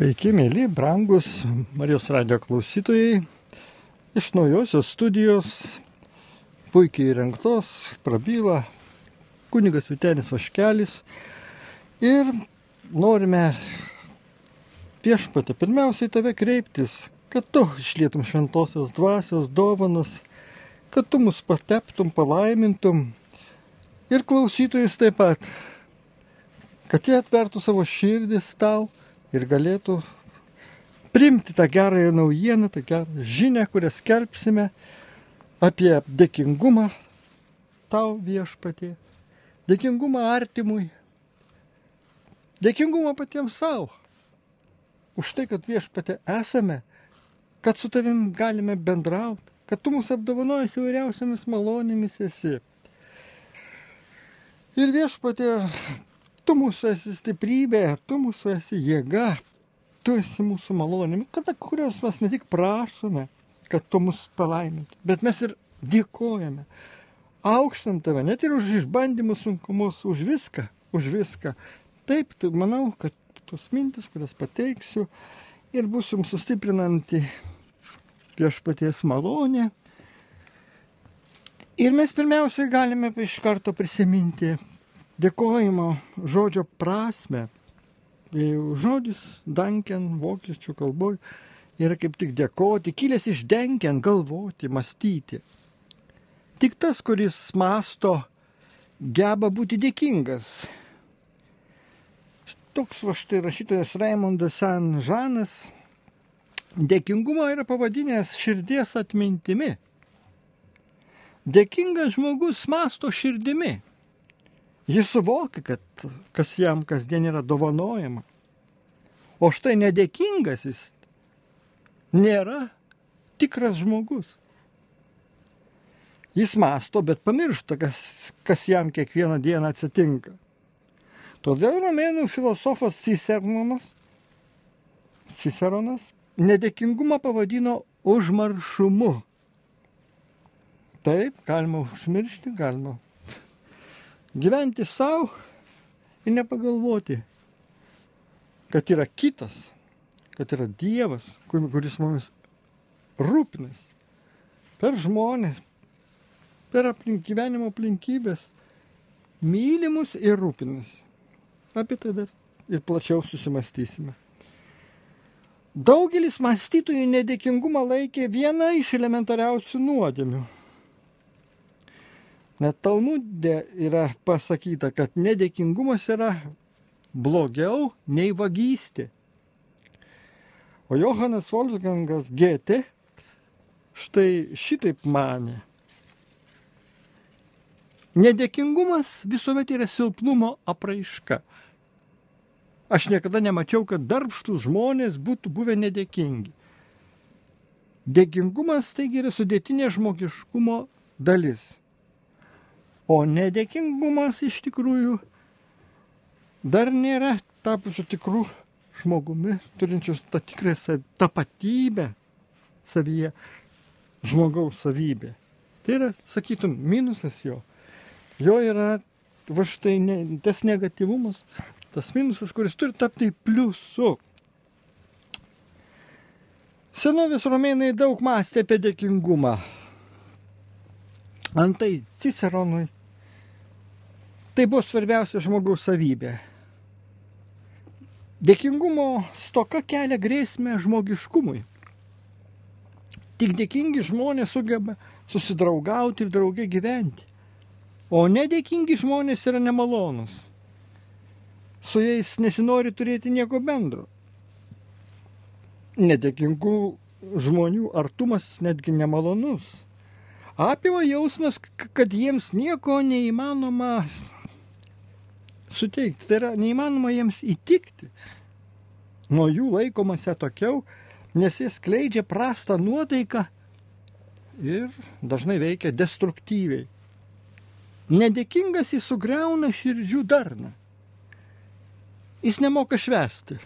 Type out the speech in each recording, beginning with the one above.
Sveiki, mėly, brangus Marijos radio klausytojai. Iš naujosios studijos, puikiai įrengtos, prabyla kunigas Vitenis Vaškelis. Ir norime viešpatė pirmiausiai tave kreiptis, kad tu išlietum šventosios dvasios dovanas, kad tu mus pateptum, palaimintum. Ir klausytojus taip pat, kad jie atvertų savo širdis tau ir galėtų primti tą gerąją naujieną, tą gerą žinę, kurią skelbsime apie dėkingumą tau viešpatie, dėkingumą artimui, dėkingumą patiems savo. Už tai, kad viešpatė esame, kad su tavim galime bendrauti, kad tu mūsų apdovanojus įvairiausiamis malonėmis esi. Ir viešpatė Tu mūsų esi stiprybė, tu mūsų esi jėga, tu esi mūsų malonė, kada kurios mes ne tik prašome, kad tu mus palaimintum, bet mes ir dėkojame. Aukštant tave, net ir už išbandymus sunkumus, už viską, už viską. Taip, tai manau, kad tos mintis, kurias pateiksiu, ir bus jums sustiprinanti viešpaties malonė. Ir mes pirmiausiai galime iš karto prisiminti dėkojimo žodžio prasme. Žodis danken vokiečių kalboje yra kaip tik dėkoti, kilęs iš denken, galvoti, mąstyti. Tik tas, kuris masto, geba būti dėkingas. Toks va štai rašytojas Raimondas San Žanas dėkingumą yra pavadinęs širdies atmintimi. Dėkingas žmogus masto širdimi. Jis suvokia, kad kas jam kasdien yra dovanojama. O štai nedėkingas jis nėra tikras žmogus. Jis masto, bet pamiršta, kas, kas jam kiekvieną dieną atsitinka. Todėl romėnų filosofas Ciceronas, Ciceronas nedėkingumą pavadino užmaršumu. Taip, galima užmiršti, galima gyventi savo ir nepagalvoti, kad yra kitas, kad yra Dievas, kuris mumis rūpinas per žmonės, per aplink, gyvenimo aplinkybės, mylimus ir rūpinasi. Apie tai dar ir plačiau susimastysime. Daugelis mąstytojų nedėkingumą laikė viena iš elementariausių nuodėmių Net Talmudė yra pasakyta, kad nedėkingumas yra blogiau nei vagystė. O Johanas Wolfgangas Gėtė štai šitaip mane. Nedėkingumas visuomet yra silpnumo apraiška. Aš niekada nemačiau, kad darbštus žmonės būtų buvę nedėkingi. Dėkingumas taigi yra sudėtinė žmogiškumo dalis. O nedėkingumas iš tikrųjų dar nėra tapusiu tikrų žmogumi, turinčius tą tikrą tapatybę savyje, žmogaus savybė. Tai yra, sakytum, minusas jo. Jo yra va štai ne, tas negatyvumas, tas minusas, kuris turi tapti pliusu. Senovės romėnai daug mąstė apie dėkingumą. Antai Ciceronui Tai buvo svarbiausia žmogaus savybė. Dėkingumo stoka kelia grėsmę žmogiškumui. Tik dėkingi žmonės sugeba susidraugauti ir draugė gyventi. O nedėkingi žmonės yra nemalonus. Su jais nesinori turėti nieko bendro. Nedėkingų žmonių artumas netgi nemalonus. Apima jausmas, kad jiems nieko neįmanoma suteikti. Tai yra neįmanoma jiems įtikti. Nuo jų laikomasi atokiau, nes jie skleidžia prastą nuotaiką ir dažnai veikia destruktyviai. Nedėkingas jis sugriauna širdžių darną. Jis nemoka švesti,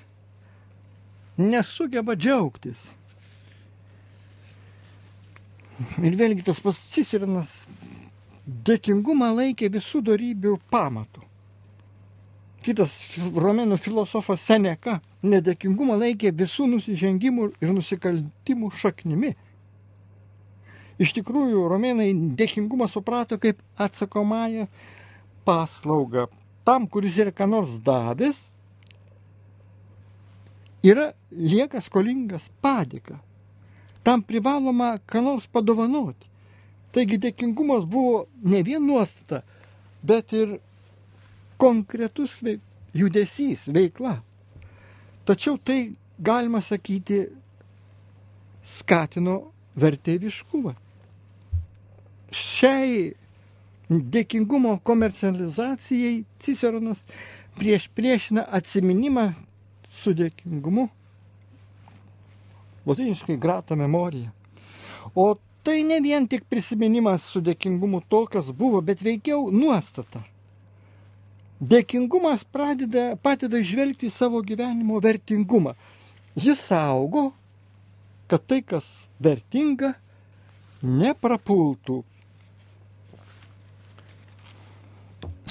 nesugeba džiaugtis. Ir vėlgi tas pats Cicerinas dėkingumą laikė visų darybių pamatų. Kitas romėnų filosofas Seneka nedėkingumą laikė visų nusižengimų ir nusikaltimų šaknimi. Iš tikrųjų, romėnai dėkingumą suprato kaip atsakomąją paslaugą. Tam, kuris yra ką nors davęs, yra lieka skolingas padėka. Tam privaloma ką nors padovanoti. Taigi dėkingumas buvo ne vien nuostata, bet ir konkretus veik, judesys, veikla. Tačiau tai, galima sakyti, skatino vertėviškumą. Šiai dėkingumo komercializacijai Ciceronas prieš priešina atsiminimą su dėkingumu. Latiniškai grata memorija. O tai ne vien tik prisiminimas su dėkingumu to, kas buvo, bet veikiau nuostata. Dėkingumas pradeda, padeda žvelgti į savo gyvenimo vertingumą. Jis saugo, kad tai, kas vertinga, neprapultų.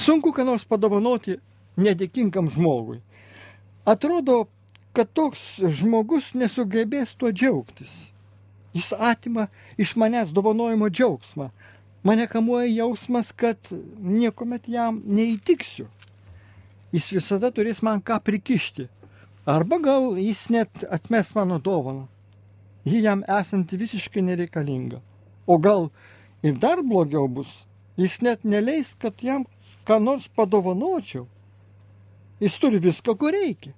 Sunku ką nors padovanoti nedėkingam žmogui. Atrodo, kad toks žmogus nesugebės tuo džiaugtis. Jis atima iš manęs dovanojimo džiaugsmą. Mane kamuoja jausmas, kad niekuomet jam neįtiksiu. Jis visada turės man ką prikišti. Arba gal jis net atmes mano dovaną. Ji jam esanti visiškai nereikalinga. O gal ir dar blogiau bus. Jis net neleis, kad jam ką nors padovanočiau. Jis turi viską, ko reikia.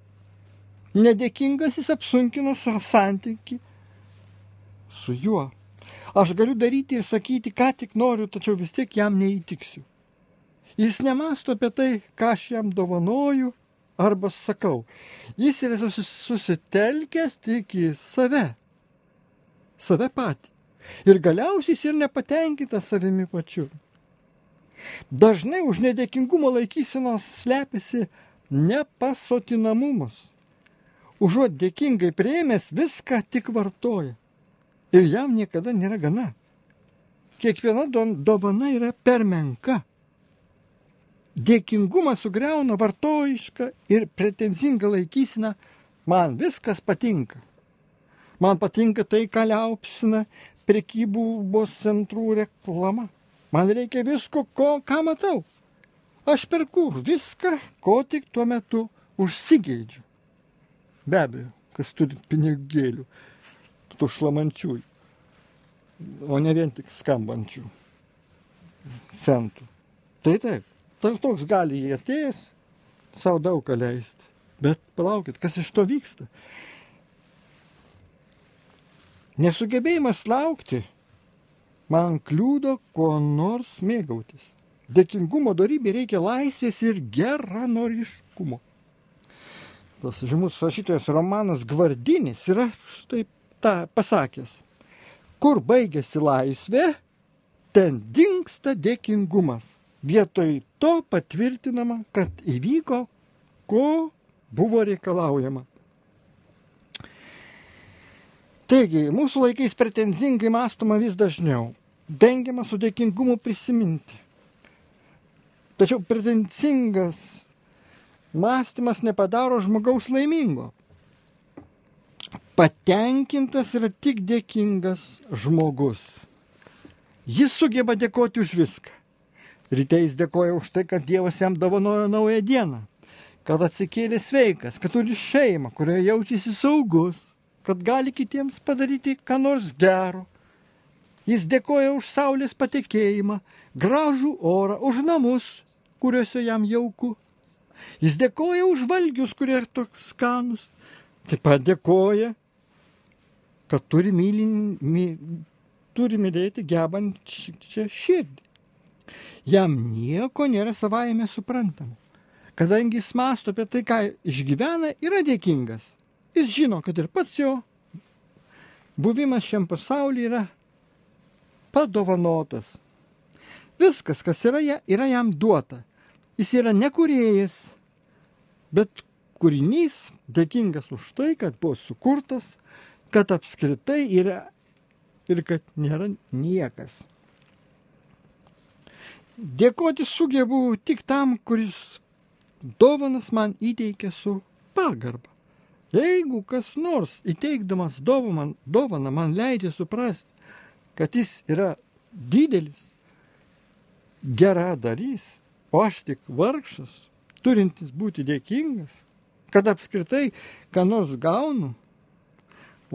Nedėkingas jis apsunkina santyki su juo. Aš galiu daryti ir sakyti, ką tik noriu, tačiau vis tiek jam neįtiksiu. Jis nemasto apie tai, ką aš jam dovanoju arba sakau. Jis yra susitelkęs tik į save. Save patį. Ir galiausiai jis ir nepatenkintas savimi pačiu. Dažnai už nedėkingumo laikysenos slepiasi nepasotinamumas. Užuot dėkingai prieimęs viską tik vartoja. Ir jam niekada nėra gana. Kiekviena dovana yra per menka. Dėkingumas sugriauna vartojišką ir pretenzingą laikysiną. Man viskas patinka. Man patinka tai, ką liaupsina prekybos centrų reklama. Man reikia visko, ko, ką matau. Aš perku viską, ko tik tuo metu užsigeidžiu. Be abejo, kas turi pinigėlių, tų šlamančiųjų, o ne vien tik skambančių centų. Tai taip, tai toks gali jie atėjęs savo daug leisti. Bet palaukit, kas iš to vyksta? Nesugebėjimas laukti man kliūdo kuo nors mėgautis. Dėkingumo darybė reikia laisvės ir geranoriškumo. Tas žymus rašytojas Romanas Gvardinis yra štai tą pasakęs. Kur baigėsi laisvė, ten dinksta dėkingumas. Vietoj to patvirtinama, kad įvyko, ko buvo reikalaujama. Taigi, mūsų laikais pretenzingai mąstoma vis dažniau. Vengiama su dėkingumu prisiminti. Tačiau pretencingas mąstymas nepadaro žmogaus laimingo. Patenkintas yra tik dėkingas žmogus. Jis sugeba dėkoti už viską. Ryte jis dėkoja už tai, kad Dievas jam dovanojo naują dieną, kad atsikėlė sveikas, kad turi šeimą, kurioje jaučiasi saugus, kad gali kitiems padaryti ką nors gero. Jis dėkoja už saulės patekėjimą, gražų orą, už namus, kuriuose jam jauku. Jis dėkoja už valgius, kurie ir toks skanus. Taip pat dėkoja, kad turi, mylin, my, turi mylėti gebančią širdį. Jam nieko nėra savaime suprantama. Kadangi jis masto apie tai, ką išgyvena, yra dėkingas. Jis žino, kad ir pats jo buvimas šiam pasaulyje yra padovanotas. Viskas, kas yra, yra jam duota. Jis yra nekurėjas, bet kūrinys dėkingas už tai, kad buvo sukurtas, kad apskritai yra ir kad nėra niekas. Dėkoti sugebu tik tam, kuris dovanas man įteikia su pagarba. Jeigu kas nors įteikdamas dovaną, dovaną man leidžia suprasti, kad jis yra didelis, geradarys, o aš tik vargšas, turintis būti dėkingas, kad apskritai ką nors gaunu,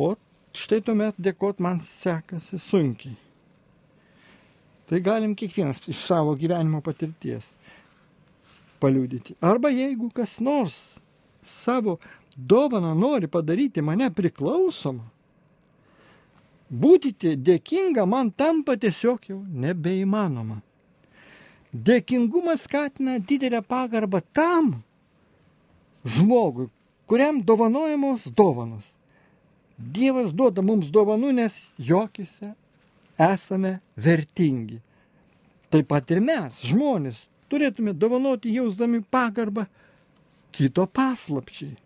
o štai tuomet dėkot man sekasi sunkiai. Tai galim kiekvienas iš savo gyvenimo patirties paliūdyti. Arba jeigu kas nors savo dovaną nori padaryti mane priklausomą, būti dėkinga man tampa tiesiog jau nebeįmanoma. Dėkingumas skatina didelę pagarbą tam žmogui, kuriam dovanojamos dovanos. Dievas duoda mums dovanų, nes jokise esame vertingi. Taip pat ir mes, žmonės, turėtume dovanoti jausdami pagarbą kito paslapčiai.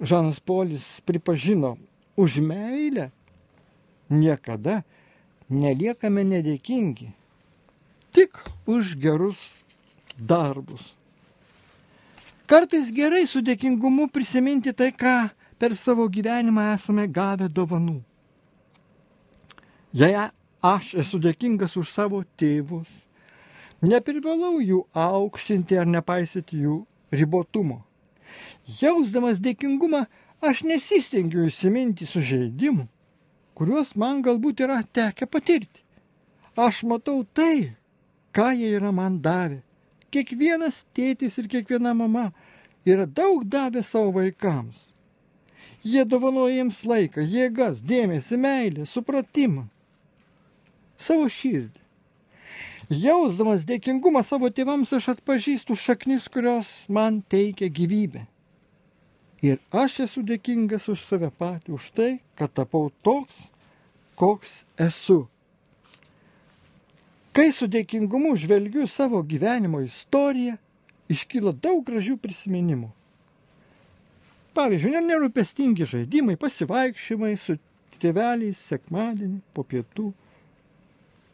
Žanas Polis pripažino, už meilę niekada neliekame nedėkingi tik už gerus darbus. Kartais gerai su dėkingumu prisiminti tai, ką per savo gyvenimą esame gavę dovanų. Jei aš esu dėkingas už savo tėvus, neprivalau jų aukštinti ar nepaisyti jų ribotumo. Jausdamas dėkingumą, aš nesistengiu įsiminti sužeidimų, kuriuos man galbūt yra tekę patirti. Aš matau tai, ką jie yra man davę. Kiekvienas tėtis ir kiekviena mama yra daug davę savo vaikams. Jie dovanoja jiems laiką, jėgas, dėmesį, meilę, supratimą, savo širdį. Jausdamas dėkingumą savo tėvams aš atpažįstu šaknis, kurios man teikia gyvybę. Ir aš esu dėkingas už save patį, už tai, kad tapau toks, koks esu. Kai su dėkingumu žvelgiu savo gyvenimo istoriją, iškyla daug gražių prisiminimų. Pavyzdžiui, nerūpestingi žaidimai, pasivaikščiojimai su tėveliais sekmadienį po pietų,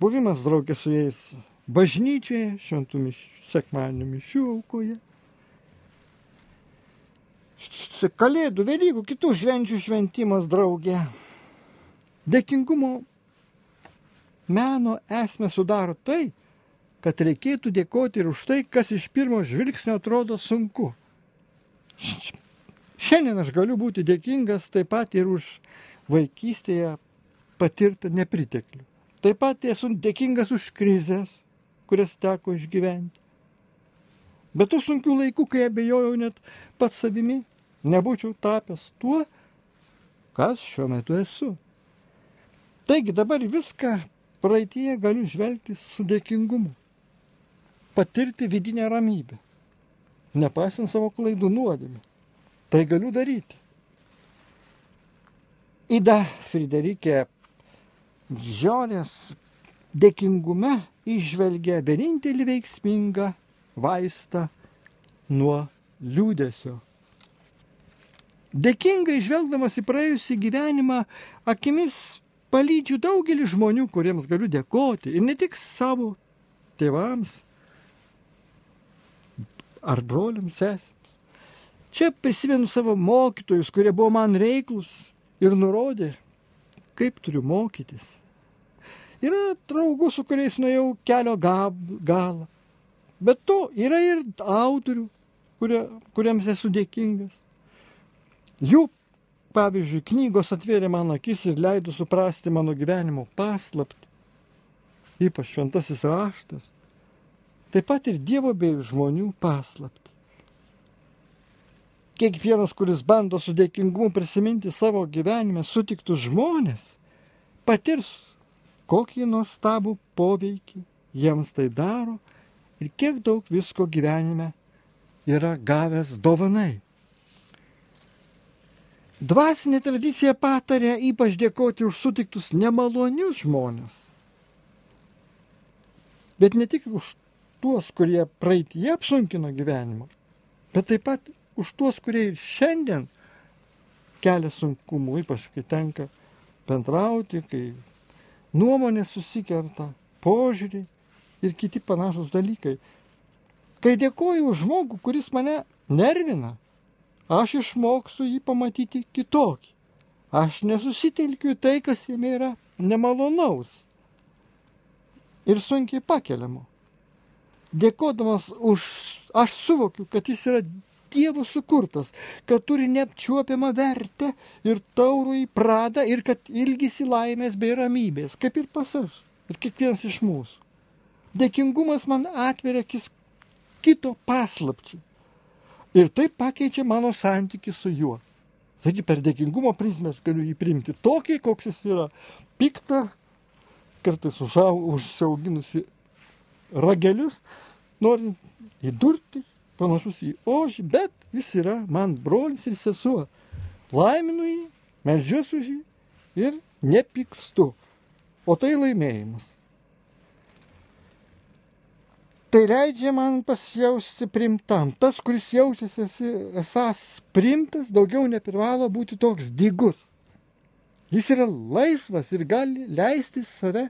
buvimas draugė su jais bažnyčioje, šventų mišių, sekmadienio mišių aukoje, kalėdų, Velykų, kitų švenčių šventimas draugė. Dėkingumo meno esmę sudaro tai, kad reikėtų dėkoti ir už tai, kas iš pirmo žvilgsnio atrodo sunku. Šiandien aš galiu būti dėkingas taip pat ir už vaikystėje patirtą nepriteklių. Taip pat esu dėkingas už krizės, kurias teko išgyventi. Bet tų sunkių laikų, kai abejojau net pats savimi, nebūčiau tapęs tuo, kas šiuo metu esu. Taigi dabar viską praeitie galiu žvelgti su dėkingumu, patirti vidinę ramybę, nepaisant savo klaidų nuodėmę. Tai galiu daryti. Ida Friderikė Žiorės dėkingume išvelgia vienintelį veiksmingą vaistą nuo liūdėsio. Dėkingai žvelgdamas į praėjusį gyvenimą, akimis palydžiu daugelį žmonių, kuriems galiu dėkoti ir ne tik savo tėvams ar broliams, sesėms. Čia prisimenu savo mokytojus, kurie buvo man reiklus ir nurodė, kaip turiu mokytis. Yra draugų, su kuriais nuėjau kelio galą. Bet to yra ir autorių, kurie, kuriems esu dėkingas. Jų Pavyzdžiui, knygos atvėrė man akis ir leido suprasti mano gyvenimo paslapti, ypač šventasis raštas, taip pat ir Dievo bei žmonių paslapti. Kiekvienas, kuris bando su dėkingumu prisiminti savo gyvenime sutiktus žmonės, patirs kokį nuostabų poveikį jiems tai daro ir kiek daug visko gyvenime yra gavęs dovanai. Dvasinė tradicija patarė ypač dėkoti už sutiktus nemalonius žmonės. Bet ne tik už tuos, kurie praeitie apsunkino gyvenimą, bet taip pat už tuos, kurie ir šiandien kelia sunkumų, ypač kai tenka bendrauti, kai nuomonės susikerta, požiūriai ir kiti panašus dalykai. Kai dėkoju už žmogų, kuris mane nervina, aš išmokstu jį pamatyti kitokį. Aš nesusitelkiu tai, kas jame yra nemalonaus ir sunkiai pakeliamo. Dėkodamas už, aš suvokiu, kad jis yra Dievo sukurtas, kad turi neapčiuopiamą vertę ir taurų į pradą ir kad ilgisi laimės bei ramybės, kaip ir pas aš ir kiekvienas iš mūsų. Dėkingumas man atveria kis kito paslapčiai. Ir tai pakeičia mano santyki su juo. Taigi per dėkingumo prizmę aš galiu jį priimti tokį, koks jis yra. Piktą, kartais užsiauginusi ragelius, norint įdurti, panašus į ožį, bet jis yra man brolis ir sesuo. Laiminu jį, melžiuosi už jį ir nepykstu. O tai laimėjimas. Tai leidžia man pasijausti primtam. Tas, kuris jaučiasi esas primtas, daugiau neprivalo būti toks dygus. Jis yra laisvas ir gali leisti save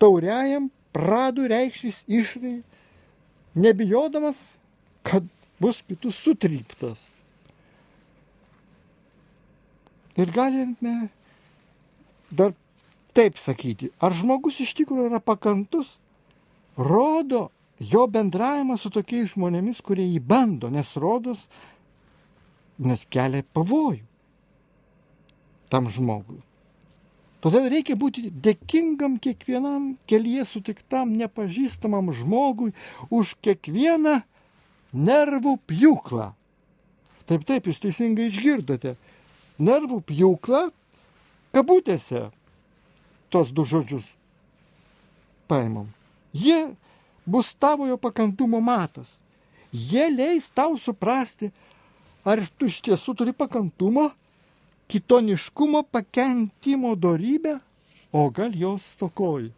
tauriajam pradų reikštis išrai, nebijodamas, kad bus kitų sutryptas. Ir galime dar taip sakyti, ar žmogus iš tikrųjų yra pakantus, rodo jo bendravimas su tokiais žmonėmis, kurie jį bando, nes rodos, nes kelia pavojų tam žmogui. Todėl reikia būti dėkingam kiekvienam kelyje sutiktam nepažįstamam žmogui už kiekvieną nervų pjūklą. Taip, taip, jūs teisingai išgirdote. Nervų pjūklą kabutėse tos du žodžius paimam. Jie bus tavojo pakantumo matas. Jie leis tau suprasti, ar tu iš tiesų turi pakantumo, kitoniškumo, pakentimo darybę, o gal jos stokoji.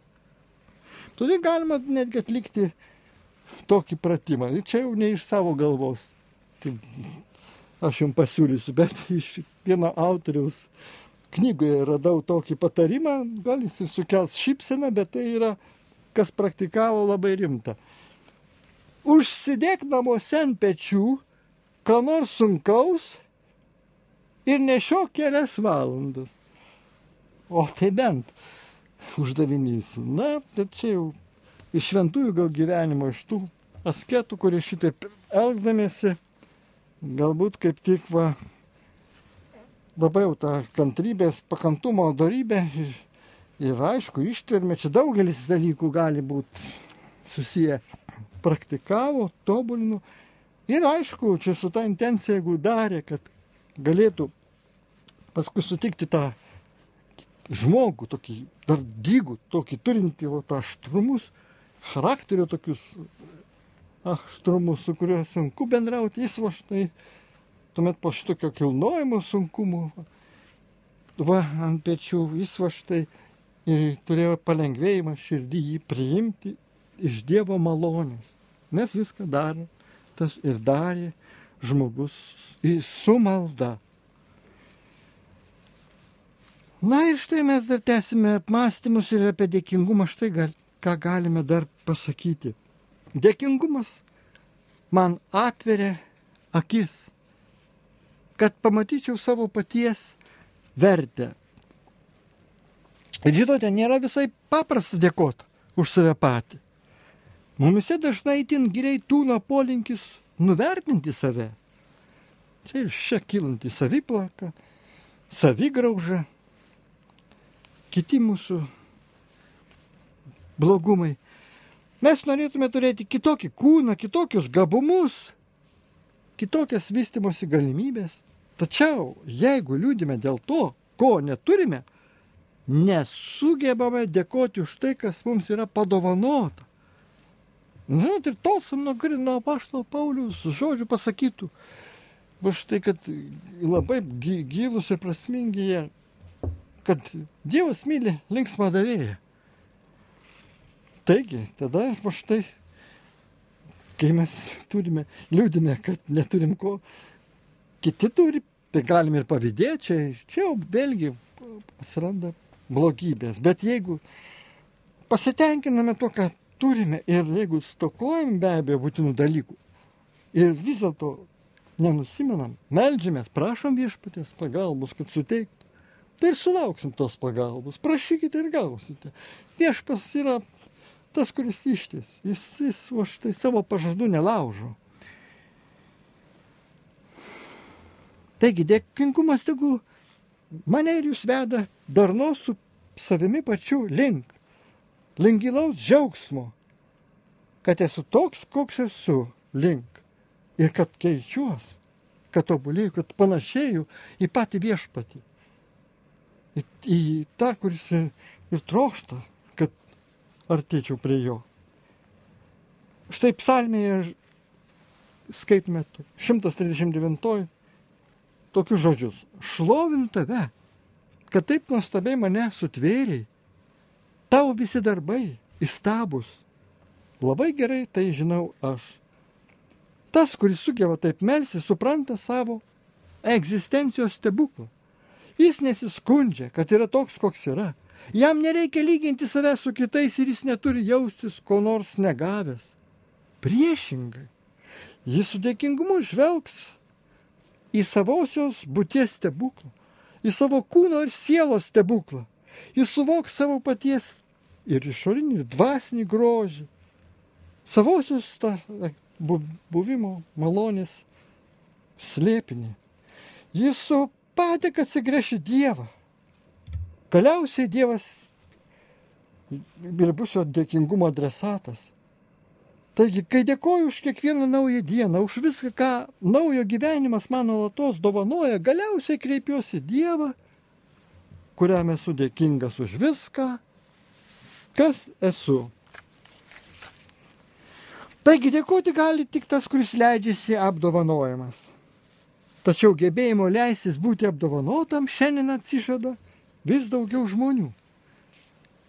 Todėl galima netgi atlikti tokį pratimą. Ir čia jau ne iš savo galvos. Tai aš jums pasiūlysiu, bet iš vieno autoriaus knygoje radau tokį patarimą, gal jis sukels šypseną, bet tai yra, kas praktikavo labai rimta. Užsidėk namuose ant pečių, ką nors sunkaus ir nešiok kelias valandas. O tai bent uždavinys. Na, bet čia jau iš šventųjų gal gyvenimo, iš tų asketų, kurie šitaip elgdamėsi, galbūt kaip tik va labai jau tą kantrybės, pakantumo darybę ir, ir aišku, ištvermė, čia daugelis dalykų gali būti susiję. Praktikavo, tobulino ir aišku, čia su ta intencija, jeigu darė, kad galėtų paskui sutikti tą žmogų, tokį dar dygų, tokį turintį va, tą aštrumus, charakterio tokius aštrumus, su kuriuo sunku bendrauti, jis va štai tuomet po šitokio kilnojimo sunkumų, va ant pečių jis va štai ir turėjo palengvėjimą širdį jį priimti iš Dievo malonės. Nes viską darė, tas ir darė žmogus su malda. Na ir štai mes dar tęsime apmąstymus ir apie dėkingumą, štai gal, ką galime dar pasakyti. Dėkingumas man atveria akis kad pamatyčiau savo paties vertę. Ir žinote, nėra visai paprasta dėkoti už save patį. Mumise dažnai tin giliai tūno polinkis nuvertinti save. Čia ir šia kilanti saviplaka, savigrauža, kiti mūsų blogumai. Mes norėtume turėti kitokį kūną, kitokius gabumus, kitokias vystimosi galimybės. Tačiau jeigu liūdime dėl to, ko neturime, nesugebame dėkoti už tai, kas mums yra padovanota. Žinot, ir tolsam nuo Grino pašto Paulius žodžių pasakytų, va štai, kad labai gilus ir prasmingi jie, kad Dievas myli linksmą davėją. Taigi, tada va štai kai mes turime, liūdime, kad neturim ko, kiti turi, tai galim ir pavydėti, čia, čia jau vėlgi atsiranda blogybės. Bet jeigu pasitenkiname tuo, ką turime ir jeigu stokojam be abejo būtinų dalykų ir vis dėlto nenusimenam, melžiamės, prašom viešpatės pagalbos, kad suteiktų, tai ir sulauksim tos pagalbos. Prašykite ir gausite. Viešpas yra tas, kuris išties. Jis, jis o štai savo pažadų nelaužo. Taigi dėkingumas tegu mane ir jūs veda darnos su savimi pačiu link, link gilaus džiaugsmo, kad esu toks, koks esu link ir kad keičiuos, kad tobulėjau, kad panašėjau į patį viešpatį, į, į tą, kuris ir, ir trokšta, kad artėčiau prie jo. Štai psalmėje skaitome 139 tokius žodžius. Šlovinu tave, kad taip nuostabiai mane sutvėriai. Tavo visi darbai įstabus. Labai gerai tai žinau aš. Tas, kuris sugeba taip melsi, supranta savo egzistencijos stebuklą. Jis nesiskundžia, kad yra toks, koks yra. Jam nereikia lyginti save su kitais ir jis neturi jaustis ko nors negavęs. Priešingai, jis su dėkingumu žvelgs į savosios būties stebuklą, į savo kūno ir sielos stebuklą. Jis suvoks savo paties ir išorinį, ir dvasinį grožį, savosios tą buvimo malonės slėpinį. Jis su padėka atsigręš į Dievą. Galiausiai Dievas ir bus jo dėkingumo adresatas. Taigi, kai dėkoju už kiekvieną naują dieną, už viską, ką naujo gyvenimas man nuolatos dovanoja, galiausiai kreipiuosi Dievą, kuriam esu dėkingas už viską, kas esu. Taigi dėkoti gali tik tas, kuris leidžiasi apdovanojamas. Tačiau gebėjimo leisis būti apdovanotam šiandien atsižada vis daugiau žmonių.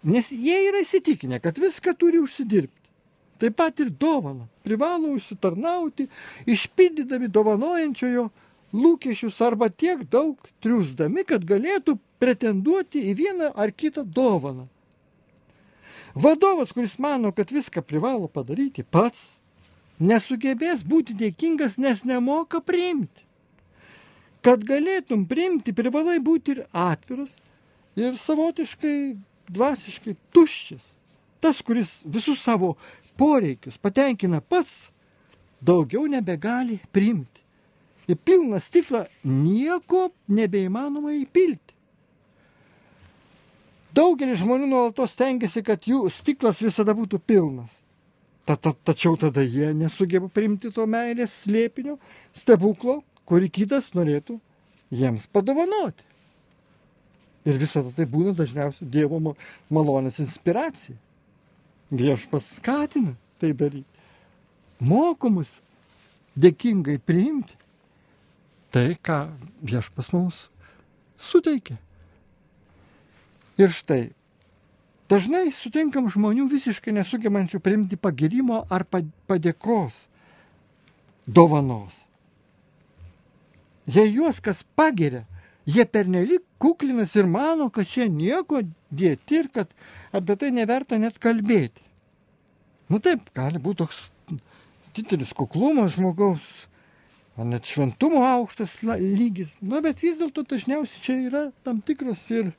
Nes jie yra įsitikinę, kad viską turi užsidirbti. Taip pat ir dovana. Privalo užsitarnauti, išpildydami dovanojančiojo lūkesčius arba tiek daug triusdami, kad galėtų pretenduoti į vieną ar kitą dovaną. Vadovas, kuris mano, kad viską privalo padaryti pats, nesugebės būti dėkingas, nes nemoka priimti. Kad galėtum priimti, privalai būti ir atviras, ir savotiškai dvasiškai tuščias. Tas, kuris visus savo poreikius patenkina pats, daugiau nebegali priimti. Į pilną stiklą nieko nebeįmanoma įpilti. Daugelis žmonių nuolatos tengiasi, kad jų stiklas visada būtų pilnas. Ta, ta, tačiau tada jie nesugeba priimti to meilės slėpinio, stebuklo, kurį kitas norėtų jiems padovanoti. Ir visada tai būna dažniausiai Dievo malonės inspiracija. Viešpas skatina tai daryti. Mokomus dėkingai priimti tai, ką viešpas mums suteikia. Ir štai, dažnai sutinkam žmonių visiškai nesugebančių priimti pagirimo ar padėkos dovanos. Jei juos kas pagiria, jie pernelik kuklinas ir mano, kad čia nieko dėti ir kad apie tai neverta net kalbėti. Nu taip, gali būti toks didelis kuklumas žmogaus, net šventumo aukštas lygis. Na, bet vis dėlto dažniausiai čia yra tam tikras ir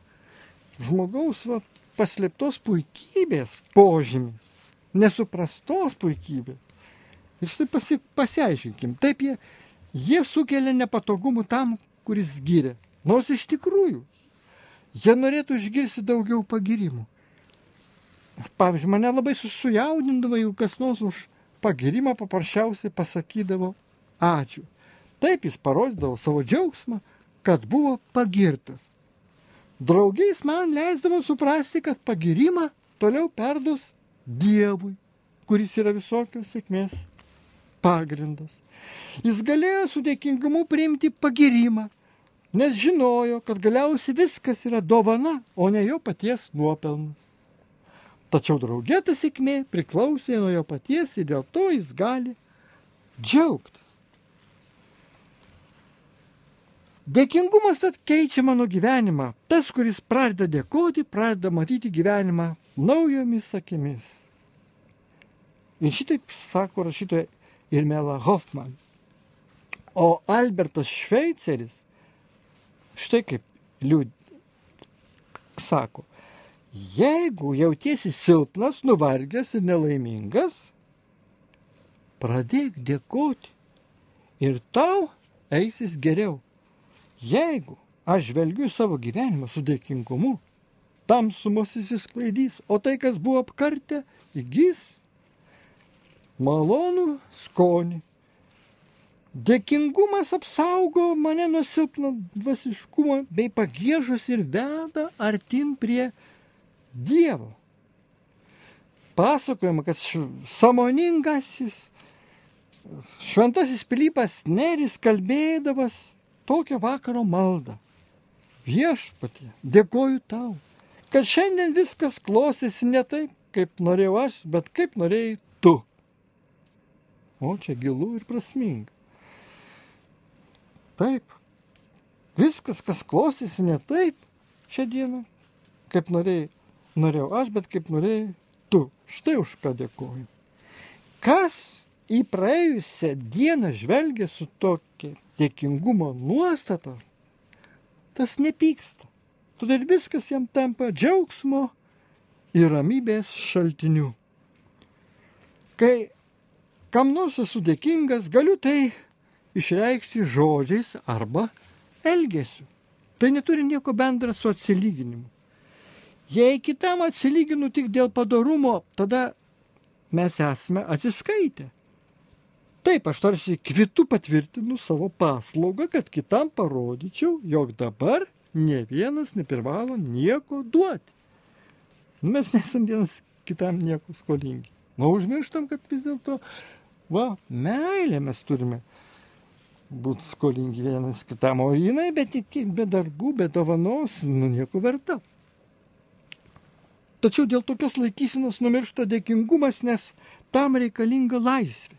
žmogaus va, paslėptos puikybės požymis, nesuprastos puikybės. Ir štai pasi, pasiaiškinkim, taip jie, jie sukelia nepatogumų tam, kuris gyrė. Nors iš tikrųjų Jie norėtų išgirsti daugiau pagirimų. Pavyzdžiui, mane labai sujaudindavo, jeigu kas nors už pagirimą paprasčiausiai pasakydavo ačiū. Taip jis parodydavo savo džiaugsmą, kad buvo pagirtas. Draugiais man leisdavo suprasti, kad pagirimą toliau perduos Dievui, kuris yra visokios sėkmės pagrindas. Jis galėjo su dėkingumu priimti pagirimą, nes žinojo, kad galiausiai viskas yra dovana, o ne jo paties nuopelnas. Tačiau draugė ta sėkmė priklausė nuo jo paties ir dėl to jis gali džiaugtis. Dėkingumas tad keičia mano gyvenimą. Tas, kuris pradeda dėkoti, pradeda matyti gyvenimą naujomis akimis. Ir šitaip sako rašytoja Irmela Hoffman. O Albertas Šveiceris, štai kaip liūd... sako, jeigu jautiesi silpnas, nuvargęs ir nelaimingas, pradėk dėkoti ir tau eisis geriau. Jeigu aš žvelgiu savo gyvenimą su dėkingumu, tamsumos įsisklaidys, o tai, kas buvo apkartę, įgys malonų skonį. Dėkingumas apsaugo mane nuo silpno dvasiškumo bei pagėžus ir veda artin prie Dievo. Pasakojama, kad samoningasis šventasis Pilypas Neris kalbėdavas tokią vakaro maldą. Viešpatie, dėkoju tau, kad šiandien viskas klostėsi ne taip, kaip norėjau aš, bet kaip norėjai tu. O čia gilu ir prasminga. Taip, viskas, kas klostėsi ne taip šią dieną, kaip norėjai, norėjau aš, bet kaip norėjai tu. Štai už ką dėkoju. Kas į praėjusią dieną žvelgia su tokia dėkingumo nuostata, tas nepyksta. Todėl viskas jam tampa džiaugsmo ir ramybės šaltiniu. Kai kam nors esu dėkingas, galiu tai išreikšti žodžiais arba elgesiu. Tai neturi nieko bendra su atsilyginimu. Jei kitam atsilyginu tik dėl padarumo, tada mes esame atsiskaitę. Taip, aš tarsi kvitu patvirtinu savo paslaugą, kad kitam parodyčiau, jog dabar ne vienas neprivalo nieko duoti. Nu, mes nesam vienas kitam nieko skolingi. Na, užmirštam, kad vis dėlto, va, meilė mes turime būti skolingi vienas kitam, o jinai be, be darbų, be dovanos, nu nieko verta. Tačiau dėl tokios laikysinos numiršta dėkingumas, nes tam reikalinga laisvė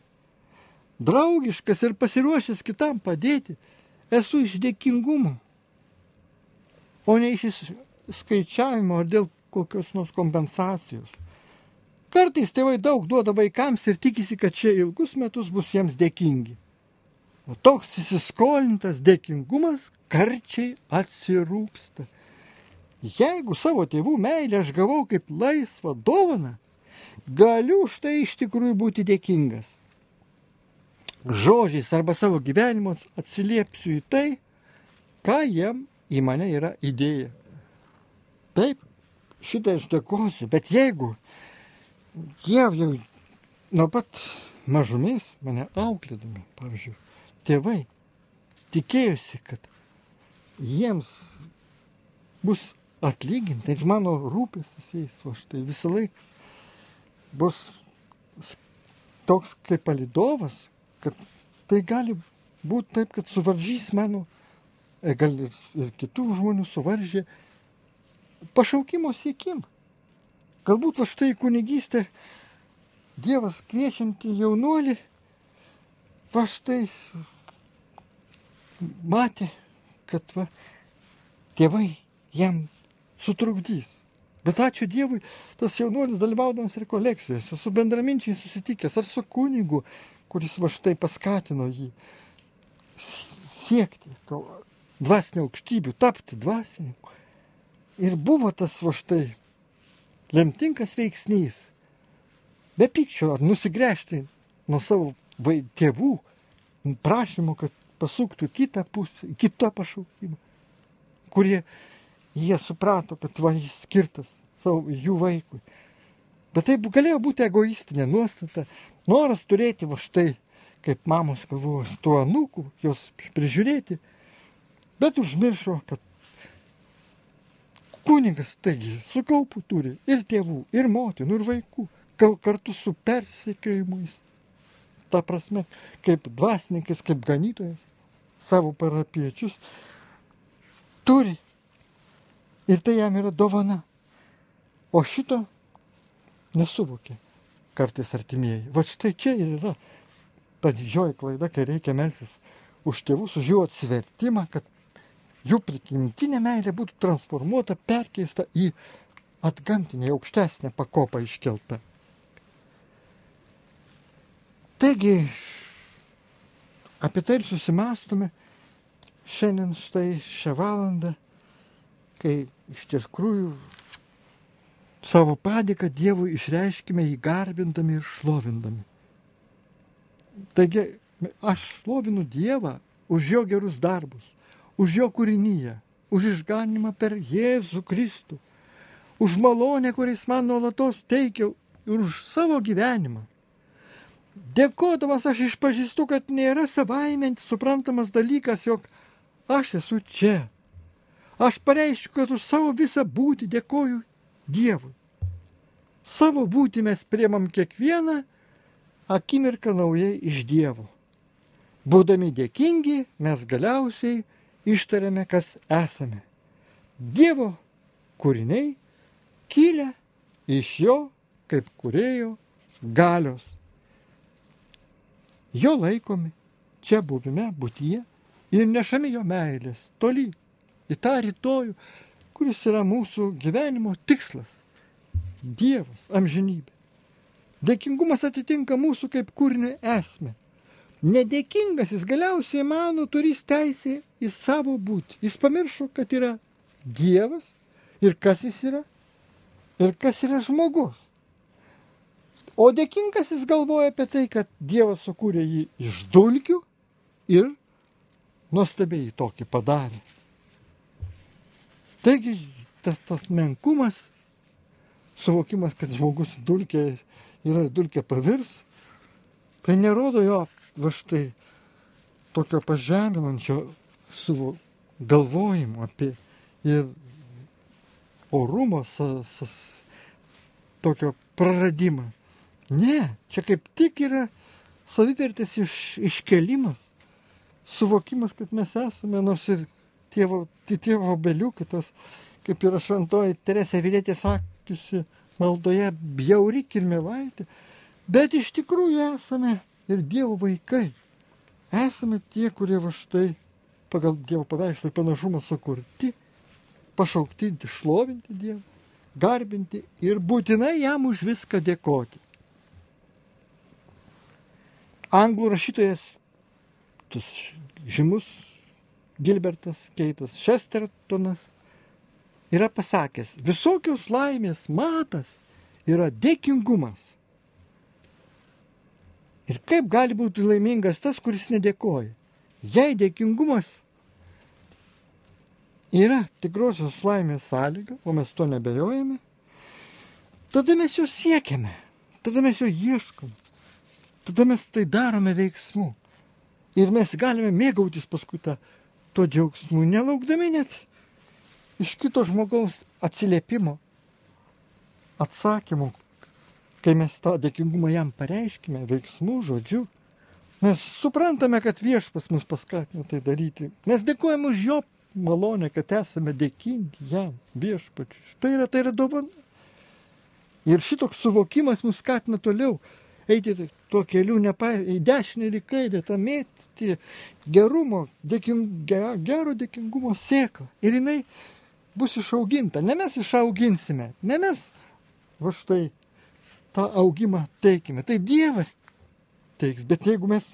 draugiškas ir pasiruošęs kitam padėti, esu iš dėkingumo, o ne iš skaičiavimo ar dėl kokios nors kompensacijos. Kartais tėvai daug duoda vaikams ir tikisi, kad šie ilgus metus bus jiems dėkingi. O toks įsiskolintas dėkingumas karčiai atsirūksta. Jeigu savo tėvų meilę aš gavau kaip laisvą dovaną, galiu už tai iš tikrųjų būti dėkingas žodžiais arba savo gyvenimu atsiliepsiu į tai, ką jiem į mane yra idėja. Taip, šitą aš dėkosiu, bet jeigu jie jau nuo pat mažumės mane auklėdami, pavyzdžiui, tėvai tikėjosi, kad jiems bus atlyginta ir mano rūpestis jais, o štai visą laiką bus toks kaip palidovas, kad tai gali būti taip, kad suvaržys mano, e, gal ir, ir kitų žmonių suvaržė pašaukimo siekimą. Galbūt va štai kunigystė Dievas kviečianti jaunuolį, va štai matė, kad va, tėvai jam sutrukdys. Bet ačiū Dievui, tas jaunuolis dalyvaudamas rekolekcijose, su bendraminčiai susitikęs ar su kunigu, kuris va štai paskatino jį siekti to dvasinio aukštybių, tapti dvasininku. Ir buvo tas va štai lemtingas veiksnys. Be pykčio ar nusigręžti nuo savo vai, tėvų prašymo, kad pasuktų kitą pusę, kitą pašaukimą, kurie jie suprato, kad va jis skirtas savo jų vaikui. Bet tai galėjo būti egoistinė nuostata, noras turėti va štai, kaip mamos galvoja, tų anūkų, jos prižiūrėti, bet užmiršo, kad kunigas, taigi, su kaupu turi ir tėvų, ir motinų, ir vaikų, kartu su persekiojimais. Ta prasme, kaip dvasininkas, kaip ganytojas, savo parapiečius turi. Ir tai jam yra dovana. O šito nesuvokė kartais artimieji. Va štai čia ir yra ta didžioji klaida, kai reikia melsis už tėvus, už jų atsivertimą, kad jų prigimtinė meilė būtų transformuota, perkeista į atgamtinę, aukštesnę pakopą iškeltą. Taigi, apie tai ir susimastome šiandien štai šią valandą, kai iš tiesų savo padėką Dievui išreiškime jį garbindami ir šlovindami. Taigi, aš šlovinu Dievą už jo gerus darbus, už jo kūrinyje, už išganimą per Jėzų Kristų, už malonę, kuris man nuolatos teikia ir už savo gyvenimą. Dėkodamas aš išpažįstu, kad nėra savaime suprantamas dalykas, jog aš esu čia. Aš pareiškiu, kad už savo visą būtį dėkoju Dievui. Savo būtį mes priemam kiekvieną akimirką naujai iš Dievo. Būdami dėkingi, mes galiausiai ištariame, kas esame. Dievo kūriniai kilę iš jo kaip kurėjo galios. Jo laikomi čia buvime būtyje ir nešami jo meilės toli į tą rytojų, kuris yra mūsų gyvenimo tikslas - Dievas, amžinybė. Dėkingumas atitinka mūsų kaip kūrinio esmę. Nedėkingas jis galiausiai mano turės teisę į savo būtį. Jis pamiršo, kad yra Dievas ir kas jis yra ir kas yra žmogus. O dėkingas jis galvoja apie tai, kad Dievas sukūrė jį iš dulkių ir nuostabiai tokį padarė. Taigi tas, tas menkumas, suvokimas, kad žmogus dulkė yra dulkė pavirs, tai nerodo jo va štai tokio pažeminančio suvo galvojimo apie ir orumo, sa, sa, tokio praradimą. Ne, čia kaip tik yra savivertės iš, iškelimas, suvokimas, kad mes esame, nors ir tėvo, tėvo beliukai, tas, kaip yra šventoji Teresė Vilėtė sakiusi maldoje, bjauri kirmelaitė, bet iš tikrųjų esame ir Dievo vaikai. Esame tie, kurie va štai pagal Dievo paveikslą ir panašumą sukurti, pašaukti, šlovinti Dievą, garbinti ir būtinai jam už viską dėkoti anglų rašytojas, tas žymus Gilbertas Keitas Šestertonas yra pasakęs, visokios laimės matas yra dėkingumas. Ir kaip gali būti laimingas tas, kuris nedėkoja? Jei dėkingumas yra tikrosios laimės sąlyga, o mes to nebejojame, tada mes jo siekiame, tada mes jo ieškom, tada mes tai darome veiksmu. Ir mes galime mėgautis paskui tą, to džiaugsmu, nelaukdami net iš kito žmogaus atsiliepimo, atsakymų, kai mes tą dėkingumą jam pareiškime, veiksmų, žodžiu. Mes suprantame, kad viešpas mus paskatino tai daryti. Mes dėkojame už jo malonę, kad esame dėkingi jam, viešpačiui. Tai yra, tai yra dovana. Ir šitoks suvokimas mus skatina toliau eiti tuo keliu nepa, į dešinę ir į kairę, tą mėtyti gerumo, dėking, gero dėkingumo sėklą. Ir jinai bus išauginta. Ne mes išauginsime, ne mes va štai tą augimą teikime. Tai Dievas teiks, bet jeigu mes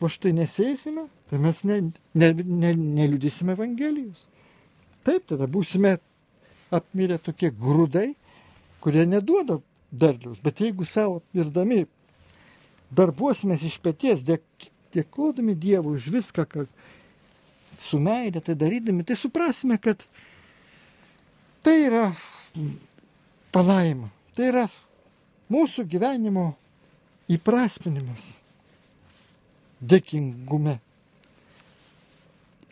va štai nesėsime, tai mes ne, ne, ne, neliudysime Evangelijos. Taip, tada būsime apmirę tokie grūdai, kurie neduoda derliaus. Bet jeigu savo virdami darbuosimės iš pėties, dėk, dėkodami Dievui už viską, kad su meilė tai darydami, tai suprasime, kad tai yra palaima, tai yra mūsų gyvenimo įprasminimas dėkingume.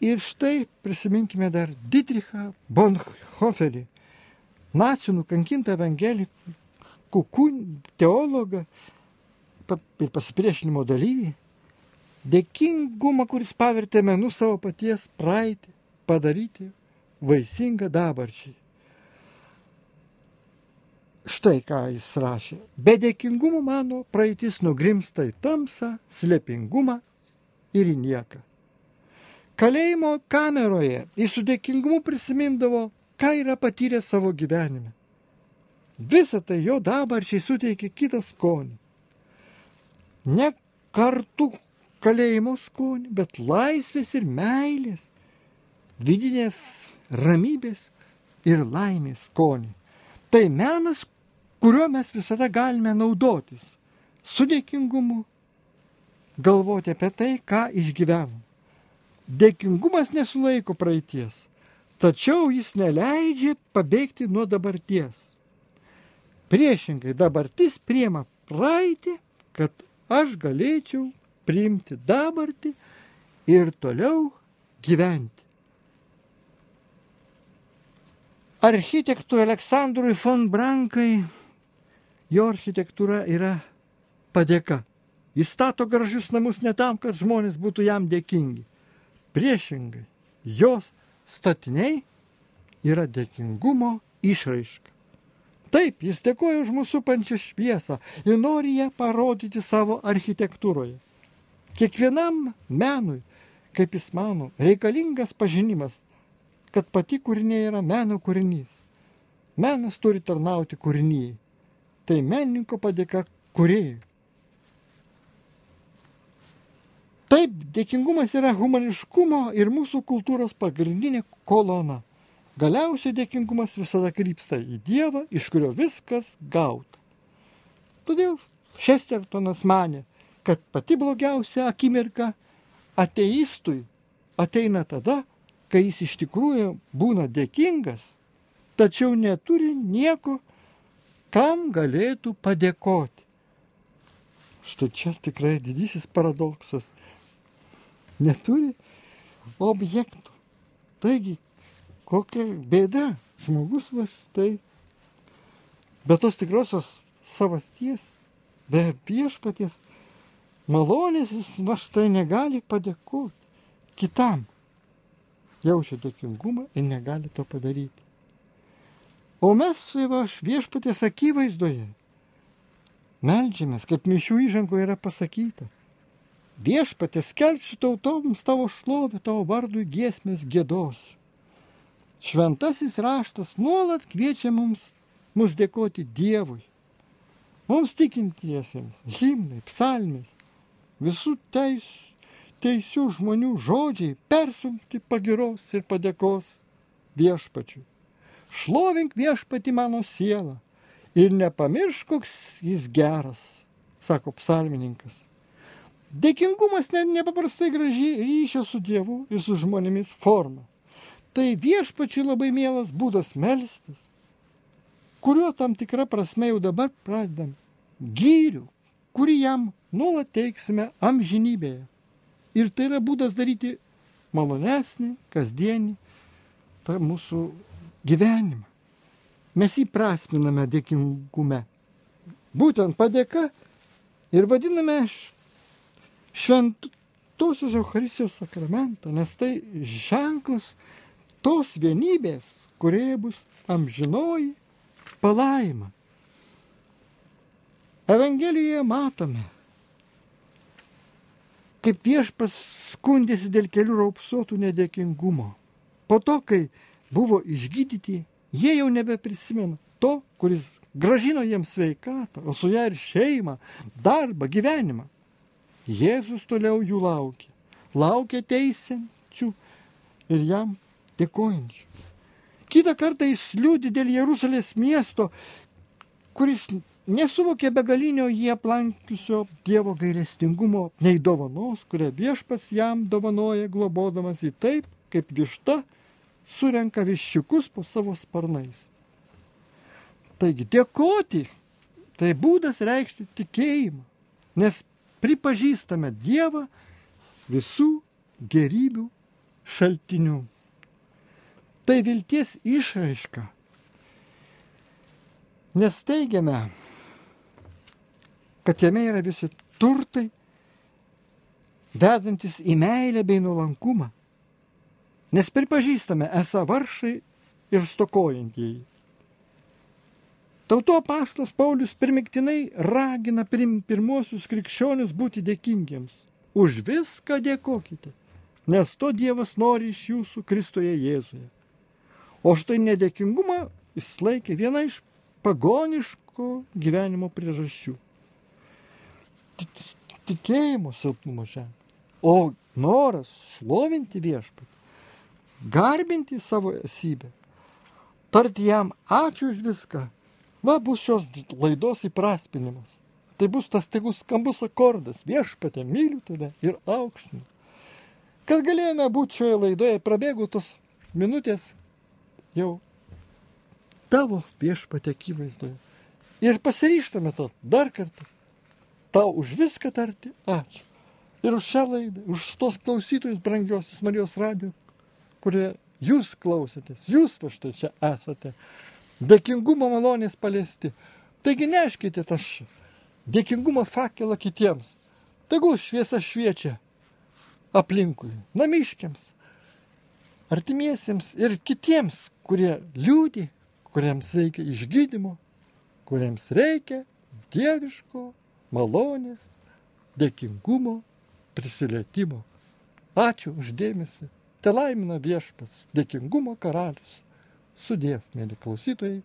Ir štai prisiminkime dar Dietrichą Bonhoferį, nacijų nukankintą evangelikų teologą, ir pasipriešinimo dalyvį, dėkingumą, kuris pavertė menų savo paties praeitį, padaryti vaisingą dabarčiai. Štai ką jis rašė. Be dėkingumo mano praeitis nugrimsta į tamsą, slėpingumą ir į nieką. Kalėjimo kameroje jis su dėkingumu prisimindavo, ką yra patyrę savo gyvenime. Visą tai jo dabarčiai suteikė kitą skonį. Ne kartų kalėjimo skonį, bet laisvės ir meilės, vidinės ramybės ir laimės skonį. Tai menas, kuriuo mes visada galime naudotis. Su dėkingumu galvoti apie tai, ką išgyvenom. Dėkingumas nesulaiko praeities, tačiau jis neleidžia pabėgti nuo dabarties. Priešingai, dabartis priema praeitį, kad aš galėčiau priimti dabartį ir toliau gyventi. Architektui Aleksandrui von Brankai jo architektūra yra padėka. Jis stato gražius namus ne tam, kad žmonės būtų jam dėkingi. Priešingai, jos statiniai yra dėkingumo išraiška. Taip, jis dėkoja už mūsų pančią šviesą ir nori ją parodyti savo architektūroje. Kiekvienam menui, kaip jis mano, reikalingas pažinimas kad pati kūrinė yra meno kūrinys. Menas turi tarnauti kūrinyjei. Tai menininko padėka kūrėjui. Taip, dėkingumas yra humaniškumo ir mūsų kultūros pagrindinė kolona. Galiausiai dėkingumas visada krypsta į Dievą, iš kurio viskas gauta. Todėl Šestertonas mane, kad pati blogiausia akimirka ateistui ateina tada, kai jis iš tikrųjų būna dėkingas, tačiau neturi nieko, kam galėtų padėkoti. Štai čia tikrai didysis paradoksas. Neturi objektų. Taigi, kokia bėda žmogus va štai. Be tos tikrosios savasties, be viešpaties malonės jis va štai negali padėkoti kitam jaučia dėkingumą ir negali to padaryti. O mes va, viešpatės akivaizdoje melžiamės, kaip mišių įžangoje yra pasakyta. Viešpatės skelbsiu tautoms tavo šlovę, tavo vardui giesmės gėdos. Šventasis raštas nuolat kviečia mums, mus dėkoti Dievui. Mums tikintiesiems, himnai, psalmės, visų teisų teisių žmonių žodžiai persumti pagiros ir padėkos viešpačiui. Šlovink viešpati mano sielą ir nepamiršk, koks jis geras, sako psalmininkas. Dėkingumas ne, nepaprastai graži ryšio su Dievu ir su žmonėmis forma. Tai viešpačiui labai mielas būdas melstis, kuriuo tam tikra prasme jau dabar pradedam gyrių, kurį jam nuolat teiksime amžinybėje. Ir tai yra būdas daryti malonesnį, kasdienį tą mūsų gyvenimą. Mes įprasminame dėkingume. Būtent padėka ir vadiname šventosios Eucharistijos sakramentą, nes tai ženklas tos vienybės, kurie bus amžinoji palaima. Evangelijoje matome, kaip viešpas skundėsi dėl kelių raupsuotų nedėkingumo. Po to, kai buvo išgydyti, jie jau nebeprisimena to, kuris gražino jiems sveikatą, o su ją ir šeimą, darbą, gyvenimą. Jėzus toliau jų laukia. Laukia teisiančių ir jam dėkojančių. Kitą kartą jis liūdi dėl Jeruzalės miesto, kuris nesuvokė begalinio jį aplankiusio Dievo gailestingumo nei dovanos, kurią viešpas jam dovanoja globodamas į taip, kaip višta surenka viščiukus po savo sparnais. Taigi dėkoti tai būdas reikšti tikėjimą, nes pripažįstame Dievą visų gerybių šaltinių. Tai vilties išraiška. Nes teigiame, kad jame yra visi turtai, vedantis į meilę bei nuolankumą, nes pripažįstame esą varšai ir stokojantieji. Tauto paštas Paulius primiktinai ragina prim, pirmosius krikščionius būti dėkingiems. Už viską dėkokite, nes to Dievas nori iš jūsų Kristoje Jėzuje. O štai nedėkingumą jis laikė viena iš pagoniško gyvenimo priežasčių tikėjimo silpnumo ženklas. O noras šlovinti viešpatį, garbinti savo esybę, tarti jam ačiū už viską, va bus šios laidos įpraspinimas. Tai bus tas tegus skambus akordas, viešpatė, myliu tave ir aukštinu. Kad galėjome būti šioje laidoje, prabėgo tos minutės jau tavo viešpatė akivaizdoje. Ir pasiryštame to dar kartą. Tau už viską tarti ačiū. Ir už šią laidą, už tos klausytojus brangiosius Marijos radio, kurie jūs klausėtės, jūs va štai čia esate. Dėkingumo malonės paliesti. Taigi neškite tas dėkingumo fakelą kitiems. Tegul šviesa šviečia aplinkui, namiškiams, artimiesiems ir kitiems, kurie liūdį, kuriems reikia išgydymo, kuriems reikia dieviško malonės, dėkingumo prisilietimo. Ačiū uždėmesi. Te laimina viešpas, dėkingumo karalius. Sudėv, mėly klausytojai.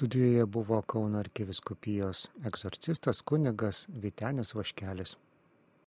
Studijoje buvo Kauno arkiviskupijos egzorcistas kunigas Vitenis Vaškelis.